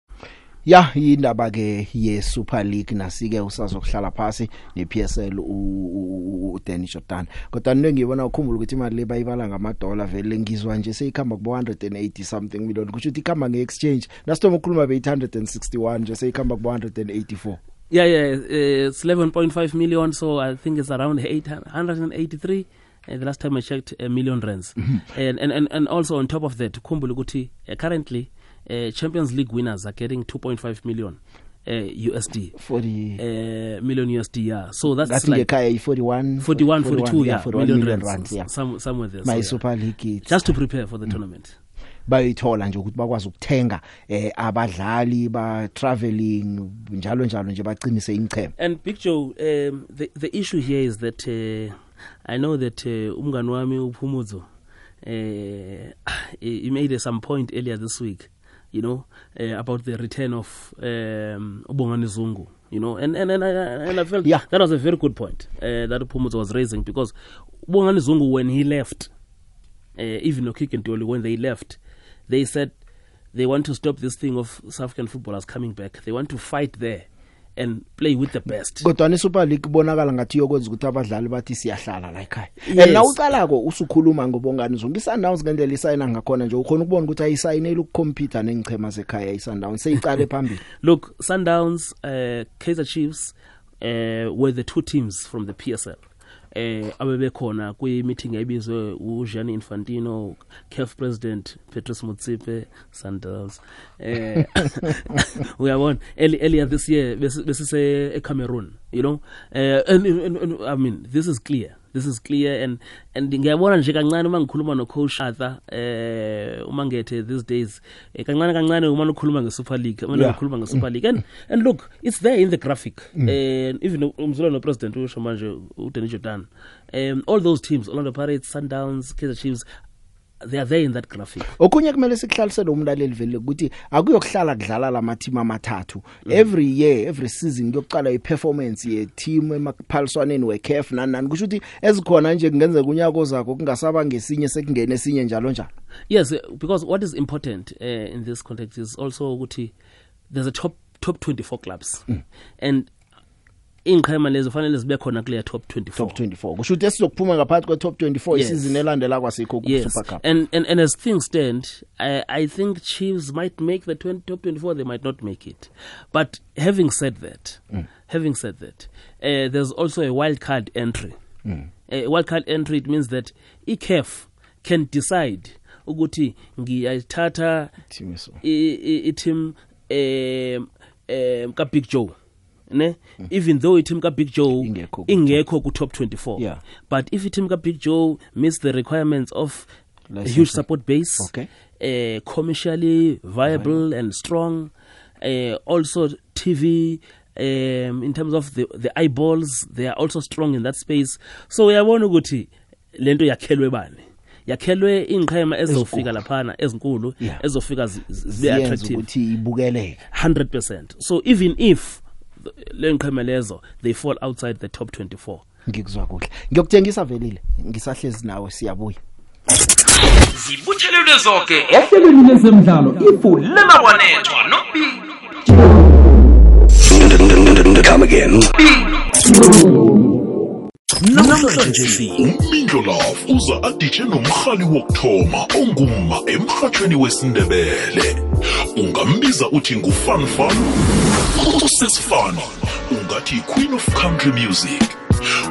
ya indaba ke ye Super League nasike usazokuhlala phasi nePSL uDenny Jordan kodwa nne ngibona ukhumbula ukuthi imali le bayibala ngamadola vele ngizwa nje seyikhamba kubo 180 something million kusho ukuthi ikhamba ngeexchange nasitoma ukukhuluma be 861 nje seyikhamba kubo 184 Yeah, yeah, it's 11.5 million, so I think it's around 883. Uh, the last time I checked, a million rands. and, and, and, and also on top of that, Kumbulu Kuti, uh, currently, uh, Champions League winners are getting 2.5 million uh, USD. 40 Uh, million USD, yeah. So that's ngathi like ngekhaya i41 41, 42, yeah, 41 million, million rands. yeah Some, somewhere there. my so, yeah. Super League it's Just to prepare for the tournament. bayithola nje ukuthi bakwazi ukuthenga eh abadlali ba traveling njalo njalo nje baqinise ingcheme And Big Joe, um, the the issue here is that uh, I know that uh, umngani wami uPhumuzo uh, he *sighs* he made some point earlier this week, you know, uh, about the return of um, Ubongani Zungu, you know, and and and I, and I felt Yeah. that was a very good point uh, that Phumuzo was raising because Ubongani Zungu when he left, uh, even Okik and Toli when they left, they said they want to stop this thing of South African footballers coming back. They want to fight there and play with the best. kodwa ne Super League kubonakala ngathi yokwenza ukuthi abadlali bathi siyahlala la ekhaya Yes. and nawuqalako usukhuluma ngobongani zonke iSundowns ngendlela isayina ngakhona nje ukhona ukubona ukuthi ayisayinele ukucompete nengichema zekhaya iSundowns seyiqale phambili *laughs* Look, Sundowns, uh, Kaiser Chiefs uh, were the two teams from the PSL. Eh abebekhona kwi meeting ebizwe uJean Infantino CAF president Petrus Motsepe Sandals eh *laughs* uyabona? Earlier this year besi- besise eCameroon you know? Eh and, and, and I mean this is clear. This is clear. And and ngiyabona nje kancane uma ngikhuluma no coach Arthur eh uma ngethe these days eh, kancane kancane uma ukhuluma ngeSuper League uma Yeah. ngikhuluma ngeSuper League. And and look it's there in the graphic. And even umzulwana president usho manje uDenny Jordan. Um all those teams Orlando Pirates Sundowns Kaizer Chiefs they are there in that graphic. Okunye kumele sikuhlalisele umlaleli vele ukuthi akuyokuhlala kudlala lamateam amathathu. Every year every season kuyokuqala iperformance ye team emaphaliswaneni weCAF nani nani. Kusho ukuthi ezikhona nje kungenzeka unyako zakho kungasaba ngesinye sekungena esinye njalo njalo. Yes uh, because what is important uh, in this context is also ukuthi there's a top top 24 clubs. And inqhema lezo fanele zibe khona kule top 24 top 24 kusho ukuthi esizokuphuma ngaphakathi kwe top 24 Yes. isizini elandela kwasikho ku Yes, Cup. And, and and as things stand, I, I think Chiefs might make the 20, top twenty-four. They might not make it. But having said that, having said that, uh, there's also a wild card entry. Uh, wild card entry it means that i-caf can decide ukuthi ngiyayithatha i-team um um ka-big joe. Ne? Even though i-team ka-big joe Ingekho ku- ku-top 24 Yeah. but if i-team ka-big joe meets the requirements of a Licensing. huge support base Okay. uh, commercially viable and strong uh, also tv um, in terms of the, the eyeballs they are also strong in that space. So uyabona ukuthi lento yakhelwe bani? Yakhelwe inqhema ezofika laphana ezinkulu ezofika zi- zi- zibe attractive. ukuthi ibukeleke. 100% so even if th- le nqhema lezo they fall outside the top 24 ngikuzwa kuhle. Ngiyokutshengisa velile. Ngisahlezi nawe siyabuya. Zibuthelelwe zonke ehlelweni lezemidlalo ifu lelawanethwa nobi Come again. namhlanje umlindo love uza aditshe nomrhali wokuthoma ongumma emrhatshweni wesindebele. Ungambiza uthi ngufanfan usesifana. Ungathi queen of country music.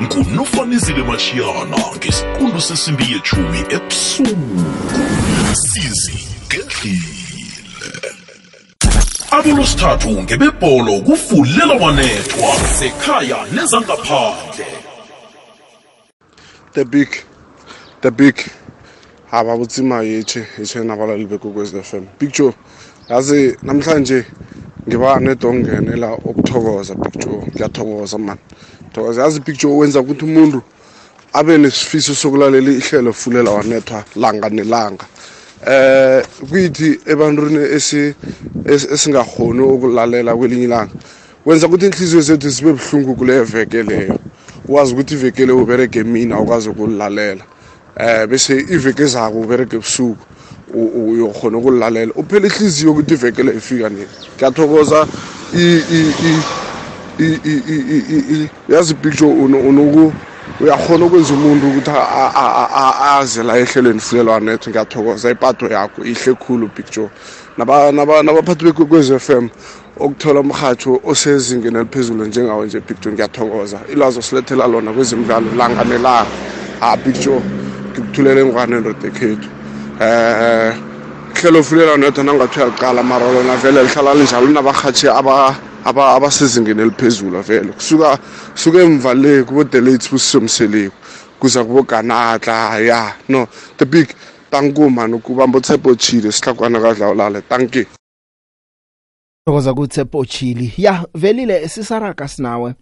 Ngunofanizile machiyana ngesiqundu sesimbi yechumi ebusuku. Sizi gedlile abolosithathu ngebebholo kufulela wanethwa sekhaya nezangaphandle. The big the big. Haba butsima yetshe yetshe nabalali bekokwez f m. Big joe yazi namhlanje ngiba nedongenela ukuthokoza big joe ngiyathokoza man. Thokoza. Yazi big joe wenza ukuthi umuntu abe nesifiso sokulalela ihlelo fulela wanethwa langa nelanga. Eh kuyithi ebantwini esi- es- esingakhoni ukulalela kwelinye ilanga wenza ukuthi inhliziyo zethu zibe buhlungu kuleyo veke leyo. Wazi ukuthi iveke leyo uberege emini awukwazi ukulilalela eh bese iveke ezako uberege ebusuku uyokhona ukulalela. Uphela ihliziyo ukuthi ivekele ifika nini? Ngiyathokoza. Yazi picture unoku uyakhona ukwenza umuntu ukuthi aze la ehlelweni silelwanethu ngiyathokoza. Ipato yakho ihle khulu picture nabaphathi bekwez f m okuthola umhatsho osezingeni eliphezulu njengawo nje picture ngiyathokoza. Ilwazi osilethela lona kwezemidlalo langanelanga. Ah, a picture ngikuthulele ngokwanelodekhethu ndodekhethu eh hlelo fulela netho nangathi uyaliqala mara lona vele lihlala linjalo linabarhatshi aba- aba- abasezingeni eliphezulu vele. Kusuka kusuka emva le kubo-delates busiso mseleko kuza kuboganatla ya no the big tanku man ukubamba utshepo chile sihlakwana kadlawulale tanki thokoza kuTsepo Chili ya velile sisaraga sinawe.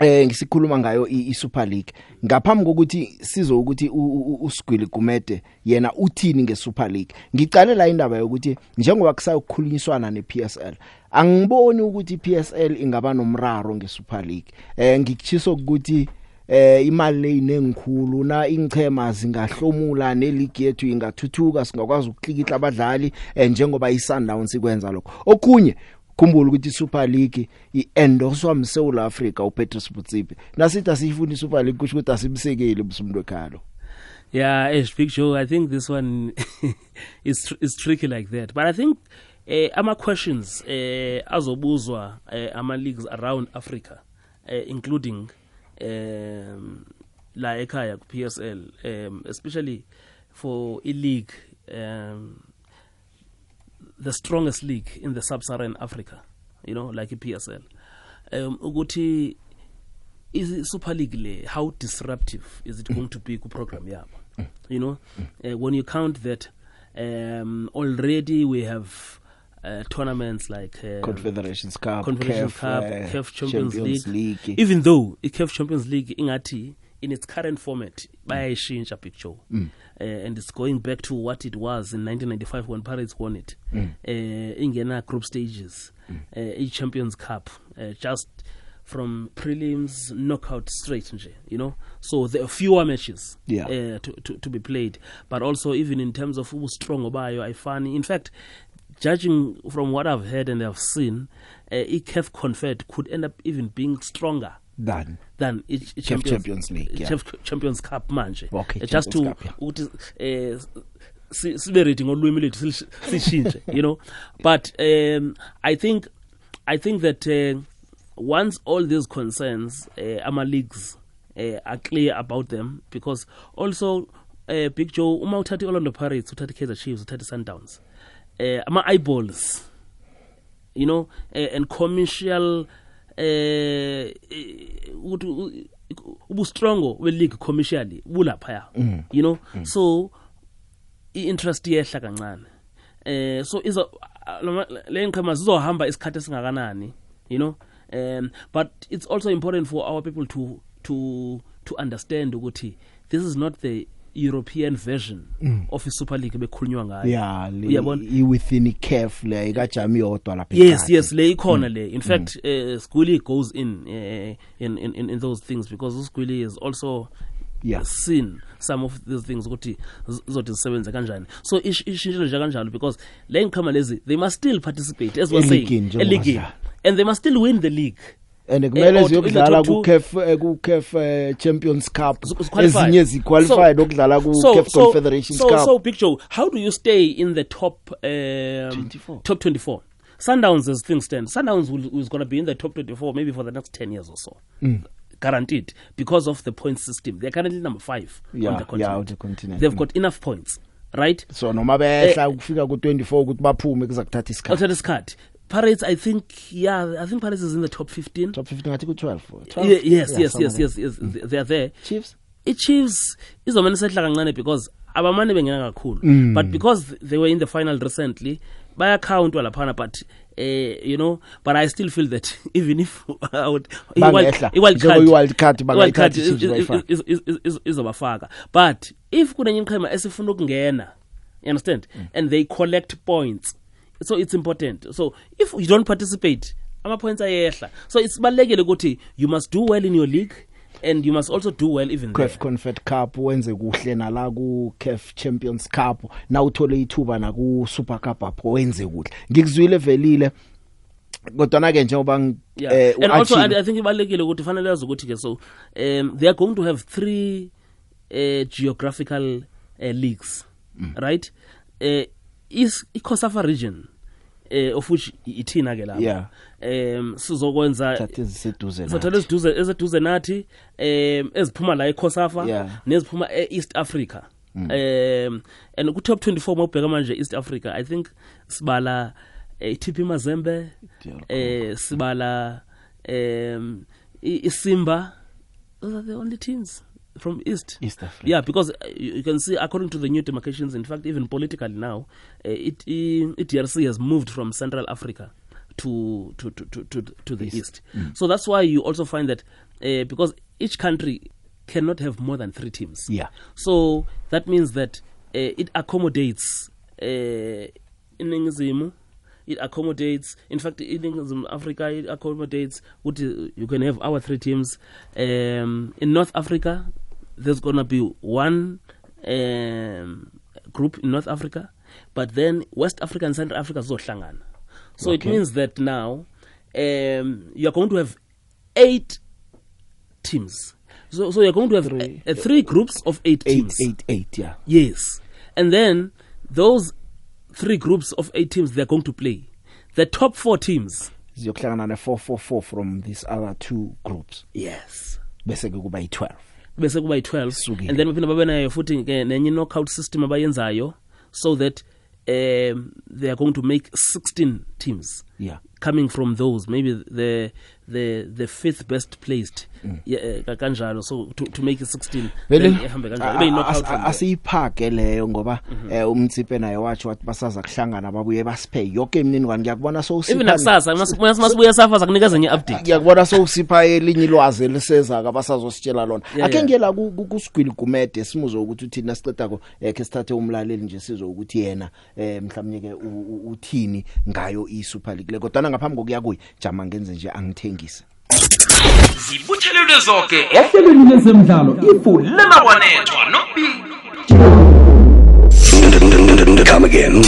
Eh ngisikhuluma ngayo i i- Super League. Ngaphambi kokuthi sizo ukuthi u- u- u- usigwili Gumede yena uthini ngeSuper League? Ngicale la indaba yokuthi njengoba kusayokhulunyiswana nePSL angiboni ukuthi iPSL ingaba nomraro ngeSuper League. Eh ngikuchiso ukuthi eh imali leyinengikhulu na ingchema zingahlomula neligi yethu ingathuthuka singakwazi ukuklikitla abadlali eh, njengoba iSundowns ikwenza lokho. Okunye khumbula ukuthi iSuper League iendorswa mseula Africa uPetrus Butsipe nasithi asifuni iSuper League kusho ukuthi asimsekeli busumuntu wekhalo Yeah, as Big Joe, I think this one *laughs* is is tricky like that. But I think uh, ama questions uh, azobuzwa uh, ama leagues around Africa, uh, including um, la ekhaya ku PSL, um, especially for a league, um, the strongest league in the sub-Saharan Africa, you know, like a PSL. Um, ukuthi is Super League le how disruptive is it going to be ku program yabo you know uh, when you count that um, already we have uh, tournaments like um, Confederations Cup, Confederations Cup, uh, CAF Champions, Champions League. League. even though i CAF Champions League ingathi in its current format bayayishintsha picture. Mm. uh, and it's going back to what it was in 1995 when Pirates won it. Mm. uh, ingena group stages. Uh, each Champions Cup. Uh, just from prelims knockout straight nje you know? So there are fewer matches Yeah. uh, to, to, to be played. But also even in terms of strong obayo ayifani in fact judging from what I've heard and I've seen uh, ICAF Confed could end up even being stronger. Than each CAF Champions League, yeah. Champions Cup manje. Okay, Uh, just to ukuthi eh si- sibe ready ngolwimi lethu sishintshe *laughs* you know? But um i think i think that uh, once all these concerns uh, ama leagues uh, are clear about them because also uh, Big Joe uma uthatha Orlando Pirates uthatha Kaizer Chiefs uthatha Sundowns uh, ama eyeballs you know uh, and commercial eh ukuthi u- ubu strong we league commercially bulapha Mm. you know? So i-interest yehla kancane. Eh so izo lama- le nqhema zizohamba isikhathi esingakanani you know? Um but it's also important for our people to to to understand ukuthi this is not the european version Mm. of i-super league bekhulunywa ngayo. Ya uyabona? i within icaf le ikajami yodwa lapha yes yes le ikhona Mm. le. In fact uh, Skuli goes in, uh, in in in those things because Skuli is also Yeah. seen some of these things ukuthi z- zizothi zisebenze kanjani. So ish- ishintshile nje kanjalo because le ngikhama lezi they must still participate as we're saying. Eligini and they must still win the league. And Eh, kumele to- ziyokudlala ku. CAF eh, ku CAF eh, Champions Cup ezinye ziqualified okudlala ku so, CAF so, Confederations so, Cup So, Big Joe, how do you stay in the top um, 24. top 24? Sundowns, as things stand, Sundowns will, is going to be in the top 24 maybe for the next 10 years or so. Mm. Guaranteed because of the point system. They're currently number five Yeah, on the yeah, continent. on the continent. They've Mm. got enough points, right? so noma behla kufika ku 24 ukuthi baphume kuza kuthatha isikhathi card. Pirates, I think, yeah, I think Pirates is in the top 15. top 15 ngathi ku 12 Ye- yes, Yeah, yes, yes, yes, yes. th- They are there. Chiefs? I-Chiefs izomane sehla kancane because abamane bengena kakhulu Mm. but because they were in the final recently bayacountwa laphana but eh you know but i still feel that *laughs* even if I would- i-wild card- izobafaka but if kunenye iqhema esifuna ukungena you understand Mm. and they collect points so it's important. So if you don't participate ama-points ayehla. So it's balulekile ukuthi you must do well in your league and you must also do well even there. CAF Confed Cup wenze kuhle nala ku CAF Champions Cup na uthole ithuba na ku Super Cup apho wenze kuhle. Ngikuzwile velile kodwa ke njengoba yeah. eh, and also I, i think ibalulekile ukuthi fanele yazi ukuthi ke so um they are going to have three uh, geographical uh, leagues Mm. right? Uh, is i-cosafa region uh, of which i- ithina ke lapha. Um sizokwenza sizothatha eziduze eziduze nathi um eziphuma la ecosafa neziphuma e-east africa. Mm. um and ku-top 24 uma ubheka manje east africa i think sibala eh, i-tp mazembe eh sibala i- isimba. Those are the only teams. From east East Africa. yeah because uh, you can see according to the new demarcations in fact even politically now uh, it, i- idrc has moved from central africa to to to to, to, to the East. east, Mm. so that's why you also find that uh, because each country cannot have more than three teams Yeah. so that means that uh, it accommodates uh, iningizimu it accommodates in fact iningizimu africa it accommodates ukuthi you can have our three teams um, in north africa there's gonna be one um, group in north africa but then west africa and central africa zizohlangana so it Okay. means that now um, you're going to have eight teams so, so you're going to have three, uh, three groups of eight, Eight, teams eight, eight, yeah. Yes. And then those three groups of eight teams they're going to play. The top four teams. ziyokuhlangana ne 444 from these other two groups yes bese ke kuba yi12 bese kuba yi12 and then baphinde babe nayo futhi ke nenye knockout system abayenzayo so that um, they are going to make 16 teams. Yeah. coming from those maybe the the the fifth best placed. Yeah, eh, ka- kanjalo. So to, to make it 16 vele then ihambe kanjalo. Asiyiphake leyo ngoba eh, umtsipe naye watsho wathi basaza kuhlangana babuye basiphe yonke imininingwane ngiyakubona even nakusasa mas- masibuya safa zakunikeza enye update. Ngiyakubona sowusipha elinye ilwazi elisezako abasazositshela lona. Ake ngiyela ku- ku- kusigwili gumede simuze ukuthi uthini siqedako eh, ke sithathe umlaleli nje sizwe ukuthi yena mhlawumnye ke uthini ngayo i-super league. Le kodwa ngaphambi kokuya kuyi jama ngenze nje angithengise. Zibuthelelwe zonke ehlelweni lezemidlalo ifulela wanethwa nobili. Come again.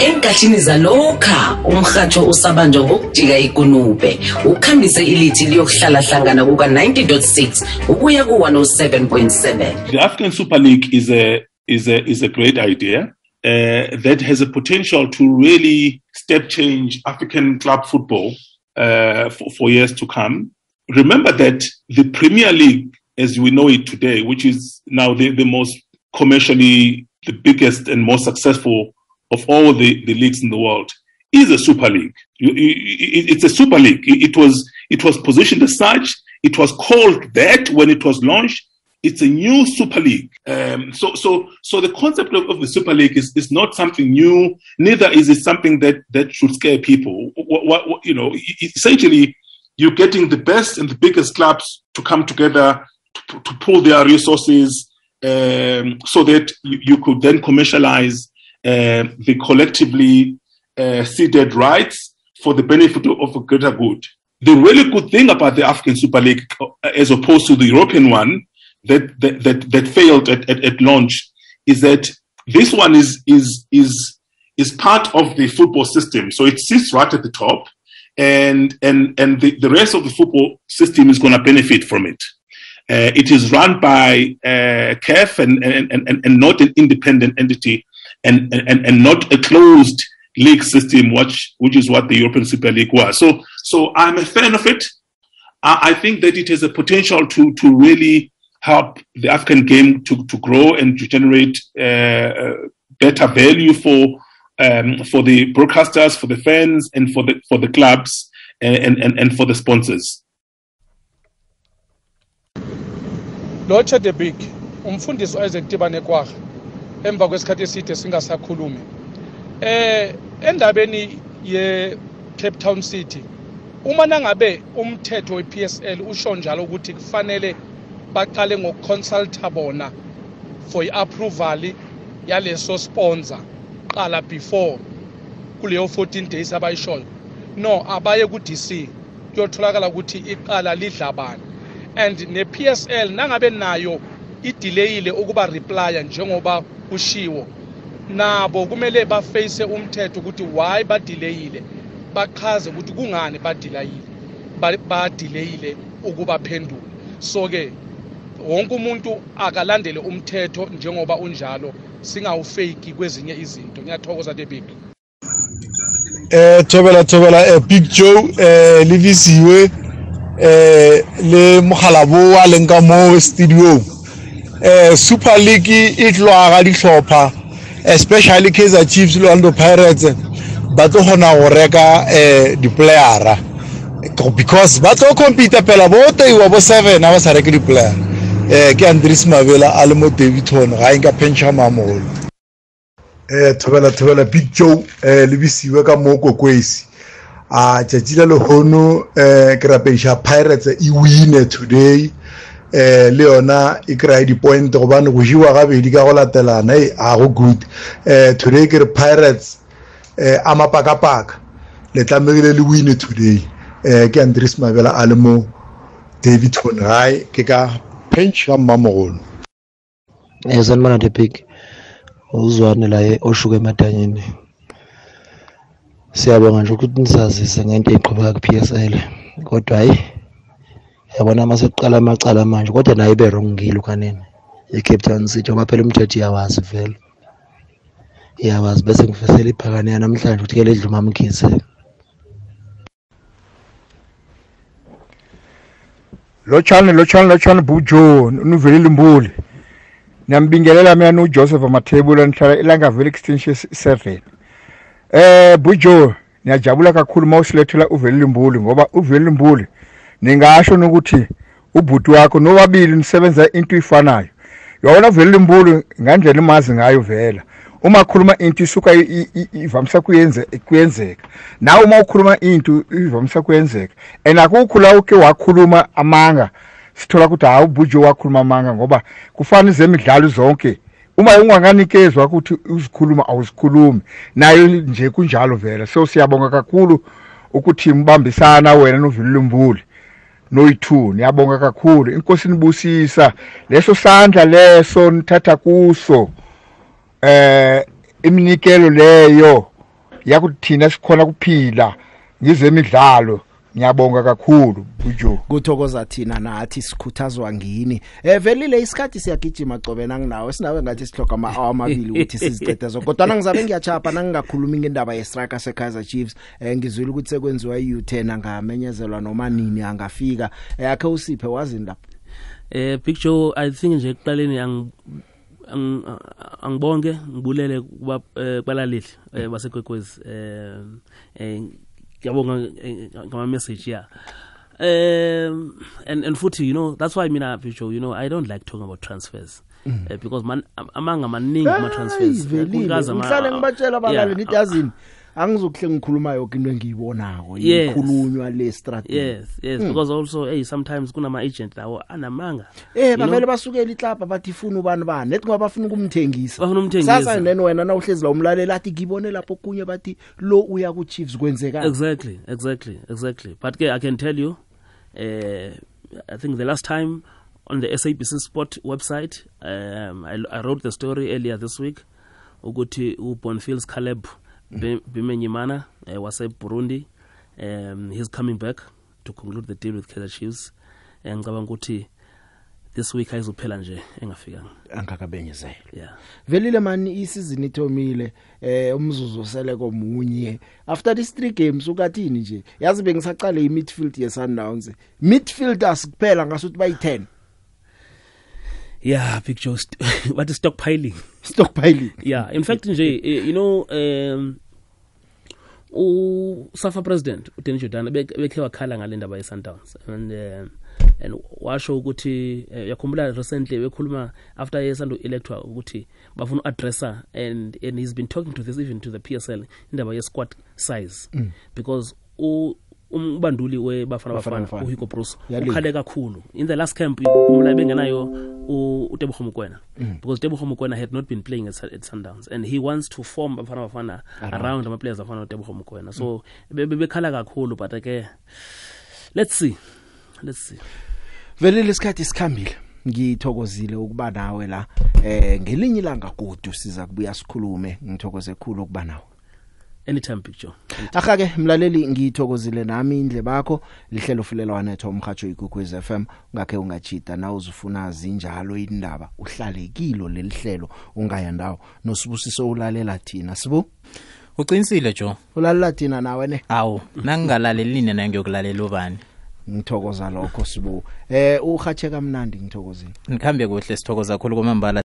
enkathini zalokha umrhatsho usabanjwa ngokujika ikunube. Ukhambise ilithi liyokuhlala hlangana kuka-90.6 ukuya ku-107.7 The African Super League is a is a is a great idea. Uh, that has a potential to really step change African club football uh, for, for years to come. Remember that the Premier League, as we know it today, which is now the, the most commercially the biggest and most successful of all the, the leagues in the world, is a super league. It's a super league. It was it was positioned as such. It was called that when it was launched. It's a new super league. Um, so so so the concept of, of the super league is, is not something new. Neither is it something that that should scare people. What, what, what, you know, essentially, you're getting the best and the biggest clubs to come together to, to pool their resources um, so that you, you, could then commercialize uh, the collectively uh, seeded rights for the benefit of a greater good. The really good thing about the African Super League, uh, as opposed to the European one that that that, that failed at, at, at launch, is that this one is is is is part of the football system. So it sits right at the top, and and and the, the rest of the football system is going to benefit from it. Uh, it is run by uh, CAF and, and, and, and not an independent entity and, and, and not a closed league system, which, which is what the European Super League was. So, so I'm a fan of it. I, I think that it has a potential to, to really help the African game to, to grow and to generate uh, better value for um, for the broadcasters, for the fans, and for the for the clubs and, and, and for the sponsors. lotsha the big umfundisi Isaac Tibane Kwagga emva kwesikhathi eside singasakhulumi eh endabeni ye Cape Town City uma nangabe umthetho we-PSL usho njalo ukuthi kufanele baqale ngokuconsulta bona for i-approval yaleso sponsor qala before kuleyo 14 days abayishoyo. No abaye ku-DC kuyotholakala ukuthi iqala lidla bani. And ne-PSL nangabe nayo ideleyile ukuba replya njengoba kushiwo nabo kumele baface umthetho ukuthi why badeleyile bachaze ukuthi kungani badelayile badeleyile ukubaphendula so ke wonke umuntu akalandele umthetho njengoba unjalo singawufake kwezinye izinto. Ngiyathokoza Debig eh thobela thobela eh Big Joe eh livisiwe eh le mogalabo wa leng ka mo studio eh Super League e tlwa ga ditlhopha especially Kaizer Chiefs le Orlando Pirates ba tlo gona go reka eh di-playera. Because ba tlo compete pela bo teiwa bo seven a ba sa reke di-player eh ke Andries Mabela a le mo Davidton ga e nka pension mamolo eh thobela thobela Big Joe eh le bisiwe ka mo kokwesi. A tšatši la lehono eh ke rapeiša Pirates e wine today. Eh le yona e kry di-point gobane go jiwa gabedi ka go latelana e a go good. Eh today ke re Pirates eh a mapakapaka. Le tlamegile le wine today. Eh ke Andries Mabela a le mo Davidton gae ke ka pension mamogolo eh sanibona the big uzwane la oshuka emadanyeni siyabonga nje ukuthi nisazise ngento eqhubeka ku-PSL kodwa hayi yabona uma sekuqala amacala manje kodwa naye ibe wrong ngilo kanini e-Cape Town City ngoba phela umthetho iyawazi vele. Iyawazi bese ngifisela iphakane namhlanje ukuthi ke ledluma amkhise lotshani lotshani lotshani bujo nuvelile mbuli niyambingelela mina nujoseph amathebula nihlala elangaville extension 7 eh bujo niyajabula kakhulu uma usilethela uvelile mbuli ngoba uvelile mbuli ningasho nokuthi ubhuti wakho nobabili nisebenza into ifanayo yona uvelile mbuli ngandlela imazi ngayo vela uma khuluma into isuka ivamisa kuyenze kuyenzeka. Nawe uma ukhuluma into ivamisa kuyenzeka. And akukho la uke wakhuluma amanga sithola ukuthi hawu ubhujo wakhuluma amanga ngoba kufana izemidlalo zonke. Uma unganganikezwa ukuthi uzikhuluma awuzikhulumi. Nayo nje kunjalo vele. So siyabonga kakhulu ukuthi mbambisana wena novilile mbuli noyi-two. Niyabonga kakhulu. Inkosi nibusisa leso sandla leso nithatha kuso eh iminikelo leyo yakuthi thina sikhona kuphila ngizemidlalo ngiyabonga kakhulu bujo kuthokoza thina nathi sikhuthazwa ngini. Eh velile isikhathi siyagijima cobe nanginawe. Sinawe ngathi sihloga ama hour amabili ukuthi sizicede zo kodwa nangizabe ngiyachapha nangingakhuluma ngendaba ye striker se Kaizer Chiefs. Eh ngizwile ukuthi sekwenziwa i-U10 angamenyezelwa noma nini angafika. Yakhe usiphe wazi ndaba eh Big Joe I think nje ekuqaleni ang ang- angibonge ngibulele kuba eh, kwalaleli eh, basekwekwezi eh eh ngiyabonga ngama message yeah. Um and and futhi you know that's why mina Joe you know I don't like talking about transfers Mm. uh, because man am- amanga maningi ama transfers ngihlale ngibatshela abalali ngithi yazini angizokuhle ngikhuluma yonke into engiyibonako Yes. ikhulunywa le strategi yes yes Mm. because also hey sometimes kunama agent lawo anamanga Eh You know? bavele basukela iklapa bathi ifuna ubani bani nethi ngoba bafuna ukumthengisa Bafuna ukumthengisa. sasa then wena na uhlezi la umlalela athi ngibone lapho kunye bathi lo uya ku Chiefs kwenzeka exactly exactly exactly but ke i can tell you uh, i think the last time on the sabc sport website um, I, i wrote the story earlier this week ukuthi ubonfields caleb Be- bimenyimana uh, wase burundi um, he's coming back to conclude the deal with kaizer chiefs. Eh, ngicabanga ukuthi this week ayizophela nje engafikanga. Angakabenyezela yeah. Velile mani isizini ithomile eh umzuzu sele komunye. After these three games ukathini nje? Yazi bengisaqale i midfield ye Sundowns midfielders kuphela ngasuthi bayi 10 yeah big joe st- *laughs* but stockpiling. Stockpiling. Yeah in fact nje eh, you know um u Safa president uDennis Jordan bek- bekhe wakhala ngale ndaba ye Sundowns and um, and washo ukuthi eh, yakhumbula recently bekhuluma after yesandu electwa ukuthi bafuna uaddressa and and he's been talking to this even to the PSL indaba ye squad size. Mm. because u umbanduli webafana Bafana uHugo Bruce. Ukhale kakhulu. In the last camp umla bengenayo uTebogo Mokoena. Mm. because Tebogo Mokoena had not been playing at, at Sundowns and he wants to form Bafana Bafana Around. around ama players afana uTebogo Mokoena. So be- be- bekhala kakhulu but ke let's see. Let's see. Velile isikhathi sikhambile ngithokozile ukuba nawe la. Eh ngelinye ilanga godu siza kubuya sikhulume ngithokoze kakhulu ukuba nawe. Anytime picture. Akake mlaleli ngithokozile nami indle bakho lihlelo fulela wanetho umhajo ikukwez FM ngakhe ungachita na uzufuna zinjalo indaba uhlale kilo lelihlelo ungaya ndawo. Nosibusiso ulalela thina sibu? Uqinisile jo ulalela thina nawe ne? Awu nangingalaleli nayo ngiyokulalela ubani? Ngithokoza lokho sibu. Eh uhache kamnandi ngithokozile. Nikhambe kuhle sithokoza kakhulu kwamambala.